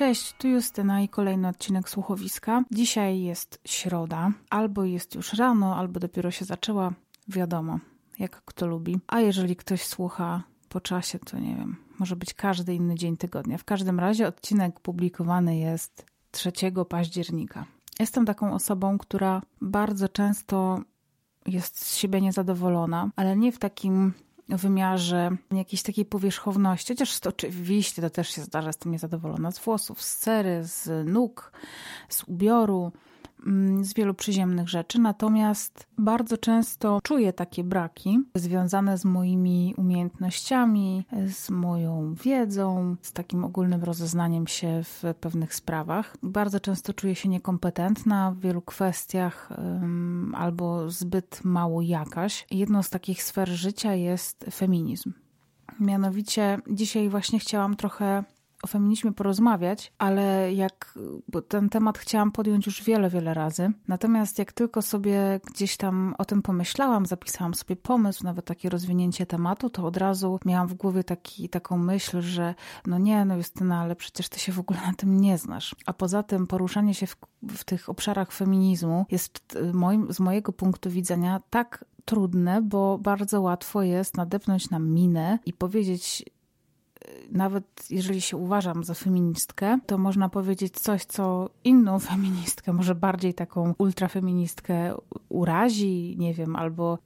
Cześć, tu Justyna i kolejny odcinek słuchowiska. Dzisiaj jest środa, albo jest już rano, albo dopiero się zaczęła. Wiadomo, jak kto lubi. A jeżeli ktoś słucha po czasie, to nie wiem, może być każdy inny dzień tygodnia. W każdym razie odcinek publikowany jest 3 października. Jestem taką osobą, która bardzo często jest z siebie niezadowolona, ale nie w takim wymiarze jakiejś takiej powierzchowności, chociaż to oczywiście to też się zdarza, jestem niezadowolona z włosów, z cery, z nóg, z ubioru, z wielu przyziemnych rzeczy, natomiast bardzo często czuję takie braki związane z moimi umiejętnościami, z moją wiedzą, z takim ogólnym rozeznaniem się w pewnych sprawach. Bardzo często czuję się niekompetentna w wielu kwestiach albo zbyt mało jakaś. Jedną z takich sfer życia jest feminizm. Mianowicie dzisiaj właśnie chciałam trochę o feminizmie porozmawiać, ale jak bo ten temat chciałam podjąć już wiele, wiele razy. Natomiast jak tylko sobie gdzieś tam o tym pomyślałam, zapisałam sobie pomysł, nawet takie rozwinięcie tematu, to od razu miałam w głowie taki, taką myśl, że no nie, no Justyna, ale przecież ty się w ogóle na tym nie znasz. A poza tym poruszanie się w, w tych obszarach feminizmu jest moim, z mojego punktu widzenia tak trudne, bo bardzo łatwo jest nadepnąć na minę i powiedzieć nawet jeżeli się uważam za feministkę, to można powiedzieć coś, co inną feministkę, może bardziej taką ultrafeministkę urazi, nie wiem, albo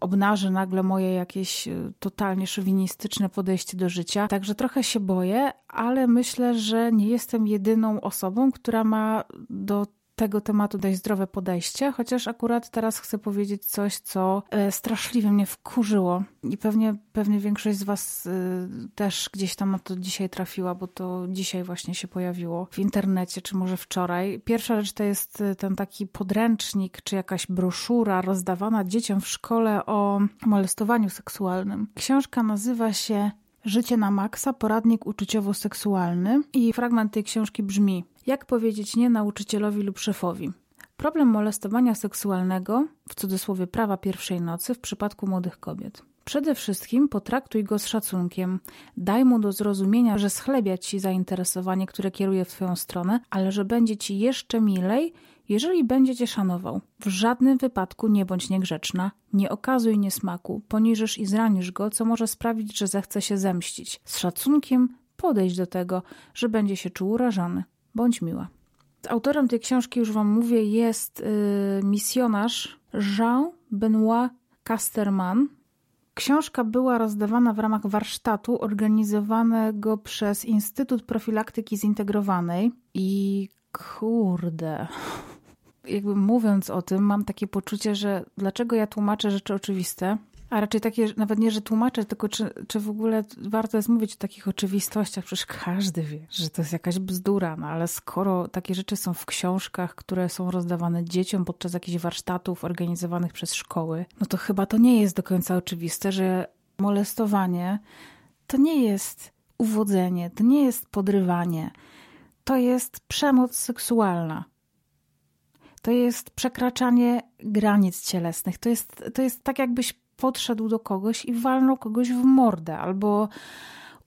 obnaży nagle moje jakieś e, totalnie szowinistyczne podejście do życia. Także trochę się boję, ale myślę, że nie jestem jedyną osobą, która ma do tego tematu dość zdrowe podejście, chociaż akurat teraz chcę powiedzieć coś, co e, straszliwie mnie wkurzyło i pewnie, pewnie większość z Was e, też gdzieś tam na to dzisiaj trafiła, bo to dzisiaj właśnie się pojawiło w internecie, czy może wczoraj. Pierwsza rzecz to jest e, ten taki podręcznik, czy jakaś broszura rozdawana dzieciom w szkole o molestowaniu seksualnym. Książka nazywa się Życie na maksa, poradnik uczuciowo-seksualny i fragment tej książki brzmi Jak powiedzieć nie nauczycielowi lub szefowi? Problem molestowania seksualnego, w cudzysłowie prawa pierwszej nocy, w przypadku młodych kobiet. Przede wszystkim potraktuj go z szacunkiem. Daj mu do zrozumienia, że schlebia ci zainteresowanie, które kieruje w twoją stronę, ale że będzie ci jeszcze milej, jeżeli będzie cię szanował. W żadnym wypadku nie bądź niegrzeczna, nie okazuj niesmaku, poniżysz i zranisz go, co może sprawić, że zechce się zemścić. Z szacunkiem podejść do tego, że będzie się czuł urażony. Bądź miła. Autorem tej książki, już wam mówię, jest yy, misjonarz Jean Benoit Casterman. Książka była rozdawana w ramach warsztatu organizowanego przez Instytut Profilaktyki Zintegrowanej i kurde, jakby mówiąc o tym, mam takie poczucie, że dlaczego ja tłumaczę rzeczy oczywiste, a raczej takie, nawet nie, że tłumaczę, tylko czy, czy w ogóle warto jest mówić o takich oczywistościach? Przecież każdy wie, że to jest jakaś bzdura, no ale skoro takie rzeczy są w książkach, które są rozdawane dzieciom podczas jakichś warsztatów organizowanych przez szkoły, no to chyba to nie jest do końca oczywiste, że molestowanie to nie jest uwodzenie, to nie jest podrywanie, to jest przemoc seksualna. To jest przekraczanie granic cielesnych. To jest, to jest tak, jakbyś podszedł do kogoś i walnął kogoś w mordę albo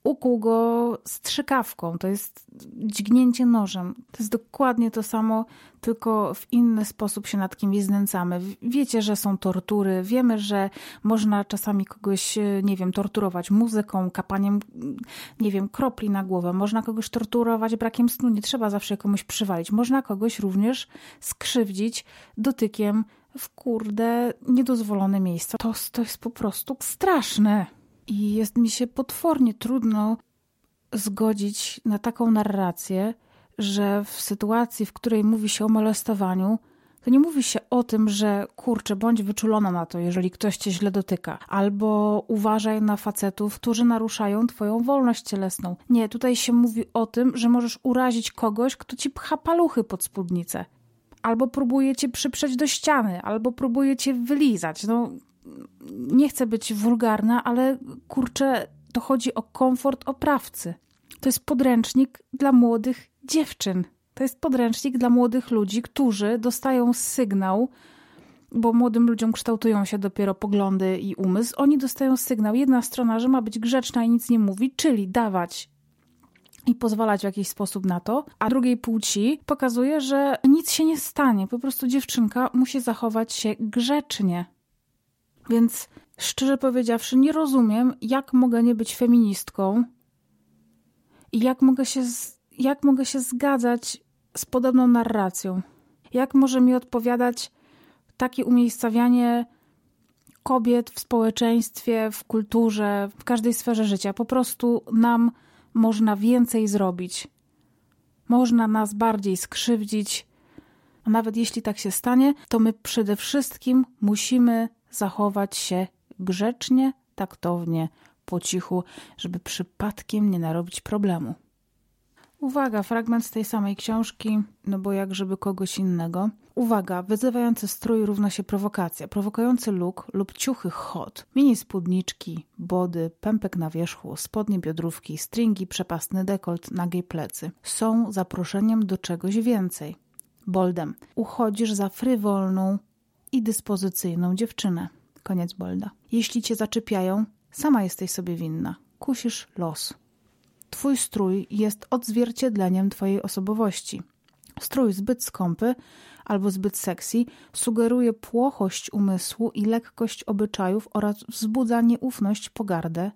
ukuł go strzykawką, to jest dźgnięcie nożem. To jest dokładnie to samo, tylko w inny sposób się nad kimś znęcamy. Wiecie, że są tortury, wiemy, że można czasami kogoś, nie wiem, torturować muzyką, kapaniem, nie wiem, kropli na głowę, można kogoś torturować brakiem snu, nie trzeba zawsze komuś przywalić. Można kogoś również skrzywdzić dotykiem w kurde niedozwolone miejsca. To, to jest po prostu straszne. I jest mi się potwornie trudno zgodzić na taką narrację, że w sytuacji, w której mówi się o molestowaniu, to nie mówi się o tym, że kurczę, bądź wyczulona na to, jeżeli ktoś cię źle dotyka, albo uważaj na facetów, którzy naruszają twoją wolność cielesną. Nie, tutaj się mówi o tym, że możesz urazić kogoś, kto ci pcha paluchy pod spódnicę, albo próbuje cię przyprzeć do ściany, albo próbuje cię wylizać. No, nie chcę być wulgarna, ale kurczę, to chodzi o komfort oprawcy. To jest podręcznik dla młodych dziewczyn. To jest podręcznik dla młodych ludzi, którzy dostają sygnał, bo młodym ludziom kształtują się dopiero poglądy i umysł. Oni dostają sygnał, jedna strona, że ma być grzeczna i nic nie mówi, czyli dawać i pozwalać w jakiś sposób na to, a drugiej płci pokazuje, że nic się nie stanie. Po prostu dziewczynka musi zachować się grzecznie. Więc szczerze powiedziawszy, nie rozumiem, jak mogę nie być feministką i jak mogę się, jak mogę się zgadzać z podobną narracją. Jak może mi odpowiadać takie umiejscawianie kobiet w społeczeństwie, w kulturze, w każdej sferze życia. Po prostu nam można więcej zrobić. Można nas bardziej skrzywdzić. A nawet jeśli tak się stanie, to my przede wszystkim musimy zachować się grzecznie, taktownie, po cichu, żeby przypadkiem nie narobić problemu. Uwaga, fragment z tej samej książki, no bo jak żeby kogoś innego. Uwaga, wyzywający strój równa się prowokacja. Prowokujący look lub ciuchy hot, mini spódniczki, body, pępek na wierzchu, spodnie biodrówki, stringi, przepastny dekolt, nagie plecy są zaproszeniem do czegoś więcej. Boldem. Uchodzisz za frywolną i dyspozycyjną dziewczynę. Koniec bolda. Jeśli cię zaczepiają, sama jesteś sobie winna. Kusisz los. Twój strój jest odzwierciedleniem Twojej osobowości. Strój zbyt skąpy albo zbyt sexy sugeruje płochość umysłu i lekkość obyczajów oraz wzbudza nieufność, pogardę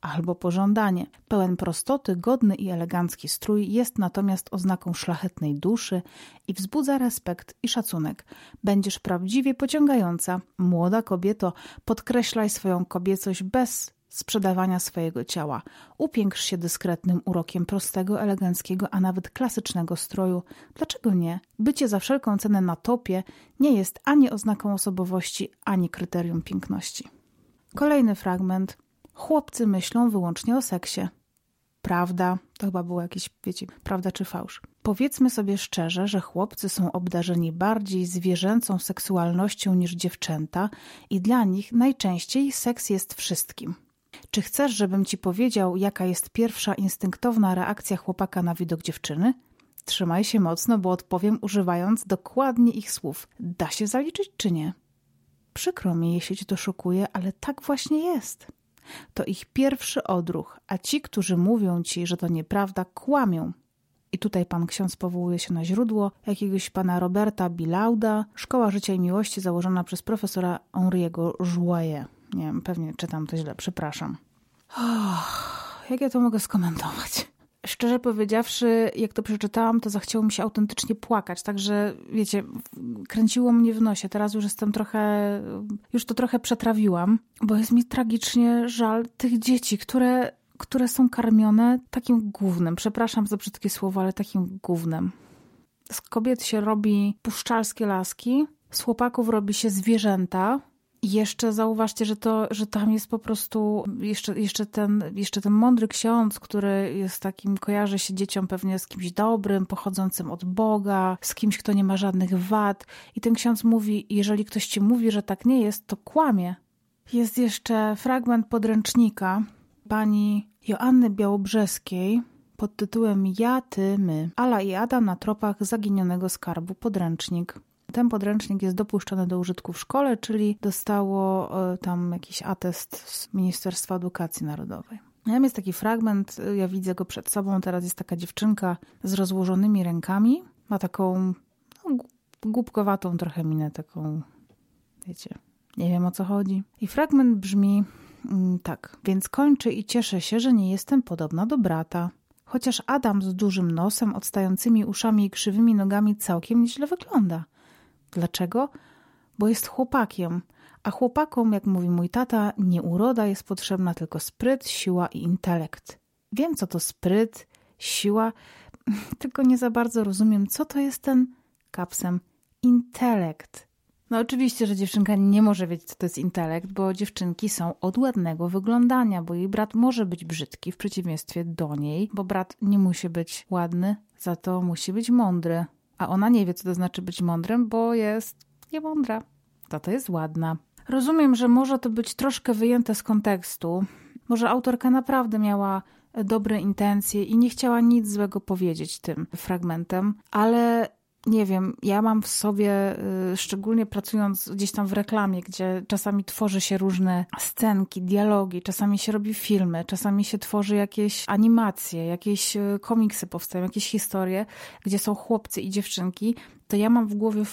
albo pożądanie. Pełen prostoty, godny i elegancki strój jest natomiast oznaką szlachetnej duszy i wzbudza respekt i szacunek. Będziesz prawdziwie pociągająca. Młoda kobieto, podkreślaj swoją kobiecość bez sprzedawania swojego ciała. Upiększ się dyskretnym urokiem prostego, eleganckiego, a nawet klasycznego stroju. Dlaczego nie? Bycie za wszelką cenę na topie nie jest ani oznaką osobowości, ani kryterium piękności. Kolejny fragment. Chłopcy myślą wyłącznie o seksie. Prawda, to chyba było jakieś, wiecie, prawda czy fałsz. Powiedzmy sobie szczerze, że chłopcy są obdarzeni bardziej zwierzęcą seksualnością niż dziewczęta i dla nich najczęściej seks jest wszystkim. Czy chcesz, żebym ci powiedział, jaka jest pierwsza instynktowna reakcja chłopaka na widok dziewczyny? Trzymaj się mocno, bo odpowiem używając dokładnie ich słów. Da się zaliczyć czy nie? Przykro mi, jeśli cię to szokuje, ale tak właśnie jest. To ich pierwszy odruch, a ci, którzy mówią ci, że to nieprawda, kłamią. I tutaj pan ksiądz powołuje się na źródło jakiegoś pana Roberta Bilauda, Szkoła Życia i Miłości założona przez profesora Henri'ego Jouyet. Nie wiem, pewnie czytam to źle, przepraszam. Oh, jak ja to mogę skomentować? Szczerze powiedziawszy, jak to przeczytałam, to zachciało mi się autentycznie płakać. Także, wiecie, kręciło mnie w nosie. Teraz już jestem trochę, już to trochę przetrawiłam, bo jest mi tragicznie żal tych dzieci, które, które są karmione takim głównym. Przepraszam za brzydkie słowo, ale takim głównym. Z kobiet się robi puszczalskie laski, z chłopaków robi się zwierzęta, jeszcze zauważcie, że, to, że tam jest po prostu jeszcze, jeszcze, ten, jeszcze ten mądry ksiądz, który jest takim, kojarzy się dzieciom pewnie z kimś dobrym, pochodzącym od Boga, z kimś, kto nie ma żadnych wad. I ten ksiądz mówi, jeżeli ktoś ci mówi, że tak nie jest, to kłamie. Jest jeszcze fragment podręcznika pani Joanny Białobrzeskiej pod tytułem Ja, ty, my. Ala i Adam na tropach zaginionego skarbu podręcznik. Ten podręcznik jest dopuszczony do użytku w szkole, czyli dostało e, tam jakiś atest z Ministerstwa Edukacji Narodowej. Tam jest taki fragment, e, ja widzę go przed sobą. Teraz jest taka dziewczynka z rozłożonymi rękami. Ma taką no, głupkowatą trochę minę, taką, wiecie, nie wiem o co chodzi. I fragment brzmi mm, tak. Więc kończy i cieszę się, że nie jestem podobna do brata. Chociaż Adam z dużym nosem, odstającymi uszami i krzywymi nogami całkiem nieźle wygląda. Dlaczego? Bo jest chłopakiem, a chłopakom, jak mówi mój tata, nie uroda jest potrzebna, tylko spryt, siła i intelekt. Wiem, co to spryt, siła, tylko nie za bardzo rozumiem, co to jest ten kapsem intelekt. No oczywiście, że dziewczynka nie może wiedzieć, co to jest intelekt, bo dziewczynki są od ładnego wyglądania, bo jej brat może być brzydki w przeciwieństwie do niej, bo brat nie musi być ładny, za to musi być mądry a ona nie wie, co to znaczy być mądrym, bo jest niemądra. To to jest ładna. Rozumiem, że może to być troszkę wyjęte z kontekstu. Może autorka naprawdę miała dobre intencje i nie chciała nic złego powiedzieć tym fragmentem, ale nie wiem, ja mam w sobie, y, szczególnie pracując gdzieś tam w reklamie, gdzie czasami tworzy się różne scenki, dialogi, czasami się robi filmy, czasami się tworzy jakieś animacje, jakieś y, komiksy powstają, jakieś historie, gdzie są chłopcy i dziewczynki, to ja mam w głowie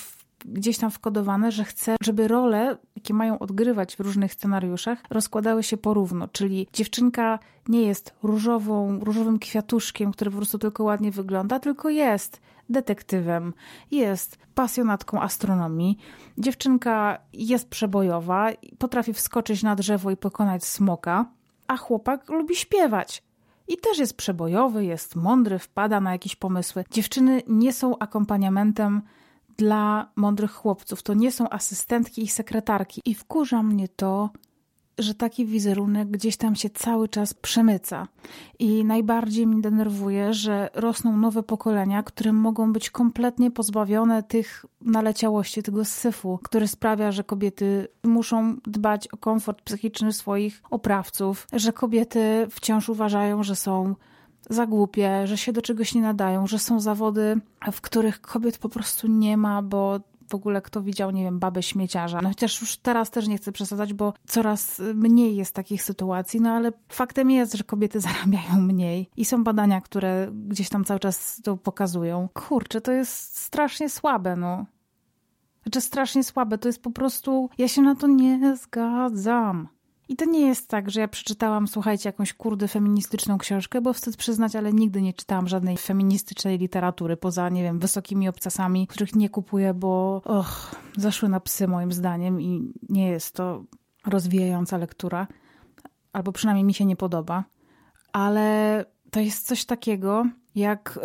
gdzieś tam wkodowane, że chcę, żeby role, jakie mają odgrywać w różnych scenariuszach, rozkładały się porówno. Czyli dziewczynka nie jest różową, różowym kwiatuszkiem, który po prostu tylko ładnie wygląda, tylko jest detektywem, jest pasjonatką astronomii. Dziewczynka jest przebojowa, potrafi wskoczyć na drzewo i pokonać smoka, a chłopak lubi śpiewać. I też jest przebojowy, jest mądry, wpada na jakieś pomysły. Dziewczyny nie są akompaniamentem dla mądrych chłopców. To nie są asystentki i sekretarki. I wkurza mnie to, że taki wizerunek gdzieś tam się cały czas przemyca. I najbardziej mnie denerwuje, że rosną nowe pokolenia, które mogą być kompletnie pozbawione tych naleciałości, tego syfu, który sprawia, że kobiety muszą dbać o komfort psychiczny swoich oprawców, że kobiety wciąż uważają, że są za głupie, że się do czegoś nie nadają, że są zawody, w których kobiet po prostu nie ma, bo w ogóle kto widział, nie wiem, babę śmieciarza. No chociaż już teraz też nie chcę przesadzać, bo coraz mniej jest takich sytuacji, no ale faktem jest, że kobiety zarabiają mniej i są badania, które gdzieś tam cały czas to pokazują. Kurczę, to jest strasznie słabe, no. Znaczy strasznie słabe, to jest po prostu, ja się na to nie zgadzam. I to nie jest tak, że ja przeczytałam, słuchajcie, jakąś kurde feministyczną książkę, bo wstyd przyznać, ale nigdy nie czytałam żadnej feministycznej literatury, poza, nie wiem, wysokimi obcasami, których nie kupuję, bo och, zaszły na psy moim zdaniem i nie jest to rozwijająca lektura, albo przynajmniej mi się nie podoba. Ale to jest coś takiego, jak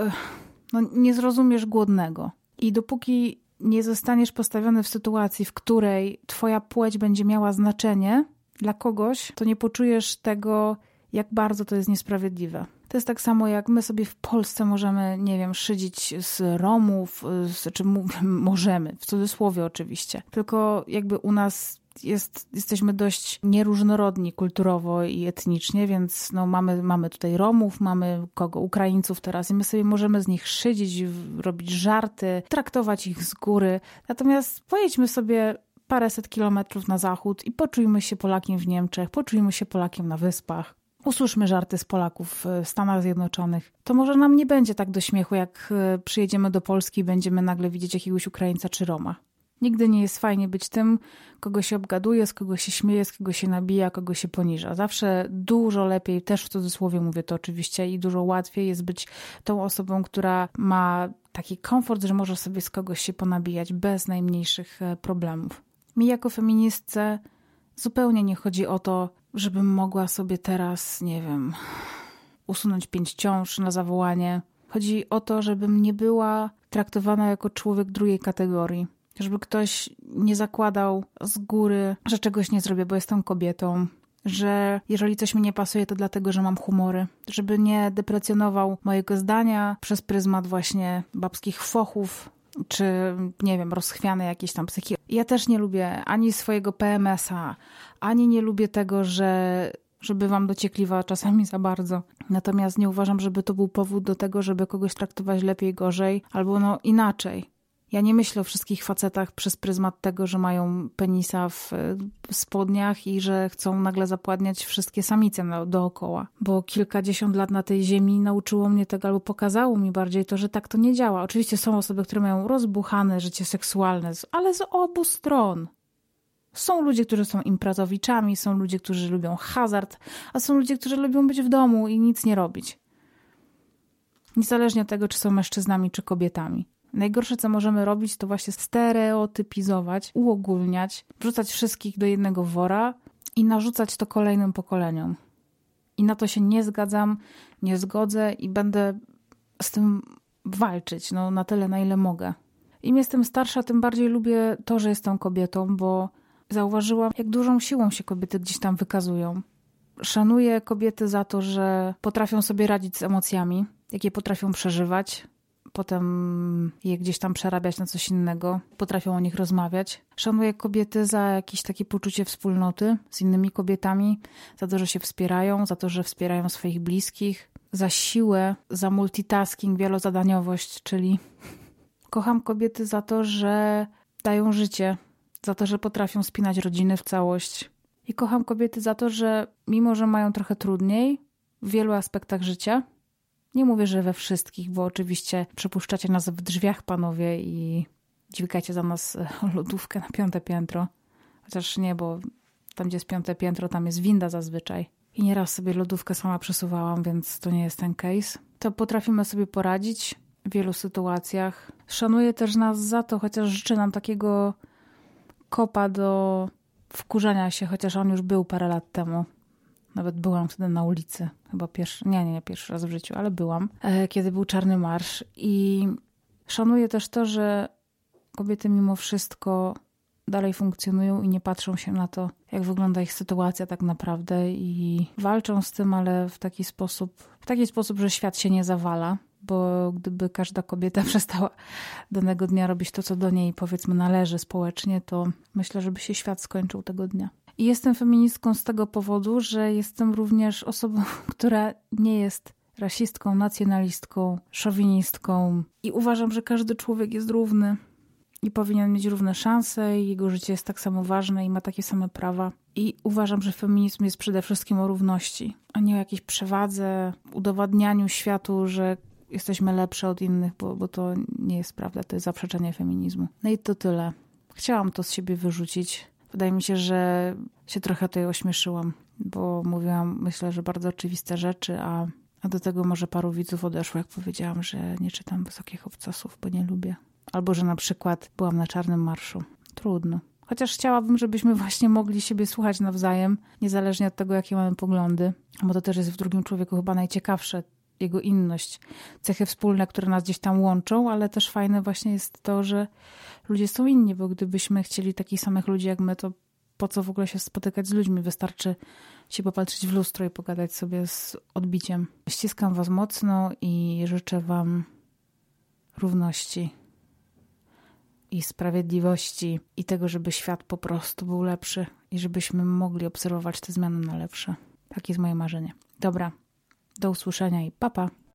no, nie zrozumiesz głodnego. I dopóki nie zostaniesz postawiony w sytuacji, w której twoja płeć będzie miała znaczenie, dla kogoś, to nie poczujesz tego, jak bardzo to jest niesprawiedliwe. To jest tak samo, jak my sobie w Polsce możemy, nie wiem, szydzić z Romów, z, czy możemy, w cudzysłowie oczywiście. Tylko jakby u nas jest, jesteśmy dość nieróżnorodni kulturowo i etnicznie, więc no mamy, mamy tutaj Romów, mamy kogo? Ukraińców teraz i my sobie możemy z nich szydzić, robić żarty, traktować ich z góry. Natomiast pojedźmy sobie paręset kilometrów na zachód i poczujmy się Polakiem w Niemczech, poczujmy się Polakiem na Wyspach. Usłyszmy żarty z Polaków w Stanach Zjednoczonych. To może nam nie będzie tak do śmiechu, jak e, przyjedziemy do Polski i będziemy nagle widzieć jakiegoś Ukraińca czy Roma. Nigdy nie jest fajnie być tym, kogo się obgaduje, z kogo się śmieje, z kogo się nabija, kogo się poniża. Zawsze dużo lepiej, też w cudzysłowie mówię to oczywiście, i dużo łatwiej jest być tą osobą, która ma taki komfort, że może sobie z kogoś się ponabijać bez najmniejszych e, problemów. Mi jako feministce zupełnie nie chodzi o to, żebym mogła sobie teraz, nie wiem, usunąć pięć ciąż na zawołanie. Chodzi o to, żebym nie była traktowana jako człowiek drugiej kategorii. Żeby ktoś nie zakładał z góry, że czegoś nie zrobię, bo jestem kobietą, że jeżeli coś mi nie pasuje, to dlatego, że mam humory. Żeby nie deprecjonował mojego zdania przez pryzmat właśnie babskich fochów, czy nie wiem, rozchwiane jakieś tam psychi. Ja też nie lubię ani swojego PMS-a, ani nie lubię tego, że żeby wam dociekliwa czasami za bardzo. Natomiast nie uważam, żeby to był powód do tego, żeby kogoś traktować lepiej, gorzej, albo no inaczej. Ja nie myślę o wszystkich facetach przez pryzmat tego, że mają penisa w spodniach i że chcą nagle zapładniać wszystkie samice dookoła. Bo kilkadziesiąt lat na tej ziemi nauczyło mnie tego, albo pokazało mi bardziej to, że tak to nie działa. Oczywiście są osoby, które mają rozbuchane życie seksualne, ale z obu stron. Są ludzie, którzy są imprezowiczami, są ludzie, którzy lubią hazard, a są ludzie, którzy lubią być w domu i nic nie robić. Niezależnie od tego, czy są mężczyznami, czy kobietami. Najgorsze, co możemy robić, to właśnie stereotypizować, uogólniać, wrzucać wszystkich do jednego wora i narzucać to kolejnym pokoleniom. I na to się nie zgadzam, nie zgodzę i będę z tym walczyć no, na tyle, na ile mogę. Im jestem starsza, tym bardziej lubię to, że jestem kobietą, bo zauważyłam, jak dużą siłą się kobiety gdzieś tam wykazują. Szanuję kobiety za to, że potrafią sobie radzić z emocjami, jakie potrafią przeżywać, potem je gdzieś tam przerabiać na coś innego, potrafią o nich rozmawiać. Szanuję kobiety za jakieś takie poczucie wspólnoty z innymi kobietami, za to, że się wspierają, za to, że wspierają swoich bliskich, za siłę, za multitasking, wielozadaniowość, czyli Kocham kobiety za to, że dają życie, za to, że potrafią spinać rodziny w całość. I kocham kobiety za to, że mimo, że mają trochę trudniej w wielu aspektach życia, nie mówię, że we wszystkich, bo oczywiście przepuszczacie nas w drzwiach, panowie, i dźwigacie za nas lodówkę na piąte piętro. Chociaż nie, bo tam, gdzie jest piąte piętro, tam jest winda zazwyczaj. I nieraz sobie lodówkę sama przesuwałam, więc to nie jest ten case. To potrafimy sobie poradzić w wielu sytuacjach. Szanuję też nas za to, chociaż życzę nam takiego kopa do wkurzania się, chociaż on już był parę lat temu. Nawet byłam wtedy na ulicy, chyba pierwszy, nie, nie, nie pierwszy raz w życiu, ale byłam, e, kiedy był Czarny Marsz. I szanuję też to, że kobiety mimo wszystko dalej funkcjonują i nie patrzą się na to, jak wygląda ich sytuacja tak naprawdę i walczą z tym, ale w taki sposób, w taki sposób, że świat się nie zawala, bo gdyby każda kobieta przestała danego dnia robić to, co do niej powiedzmy należy społecznie, to myślę, żeby się świat skończył tego dnia. I jestem feministką z tego powodu, że jestem również osobą, która nie jest rasistką, nacjonalistką, szowinistką i uważam, że każdy człowiek jest równy i powinien mieć równe szanse, i jego życie jest tak samo ważne i ma takie same prawa. I uważam, że feminizm jest przede wszystkim o równości, a nie o jakiejś przewadze, udowadnianiu światu, że jesteśmy lepsze od innych, bo, bo to nie jest prawda, to jest zaprzeczenie feminizmu. No i to tyle. Chciałam to z siebie wyrzucić. Wydaje mi się, że się trochę tutaj ośmieszyłam, bo mówiłam, myślę, że bardzo oczywiste rzeczy, a, a do tego może paru widzów odeszło, jak powiedziałam, że nie czytam wysokich obcasów, bo nie lubię. Albo że na przykład byłam na czarnym marszu. Trudno. Chociaż chciałabym, żebyśmy właśnie mogli siebie słuchać nawzajem, niezależnie od tego, jakie mamy poglądy, bo to też jest w drugim człowieku chyba najciekawsze, jego inność, cechy wspólne, które nas gdzieś tam łączą, ale też fajne właśnie jest to, że ludzie są inni, bo gdybyśmy chcieli takich samych ludzi jak my, to po co w ogóle się spotykać z ludźmi? Wystarczy się popatrzeć w lustro i pogadać sobie z odbiciem. Ściskam Was mocno i życzę Wam równości i sprawiedliwości i tego, żeby świat po prostu był lepszy i żebyśmy mogli obserwować te zmiany na lepsze. Takie jest moje marzenie. Dobra, do usłyszenia i papa.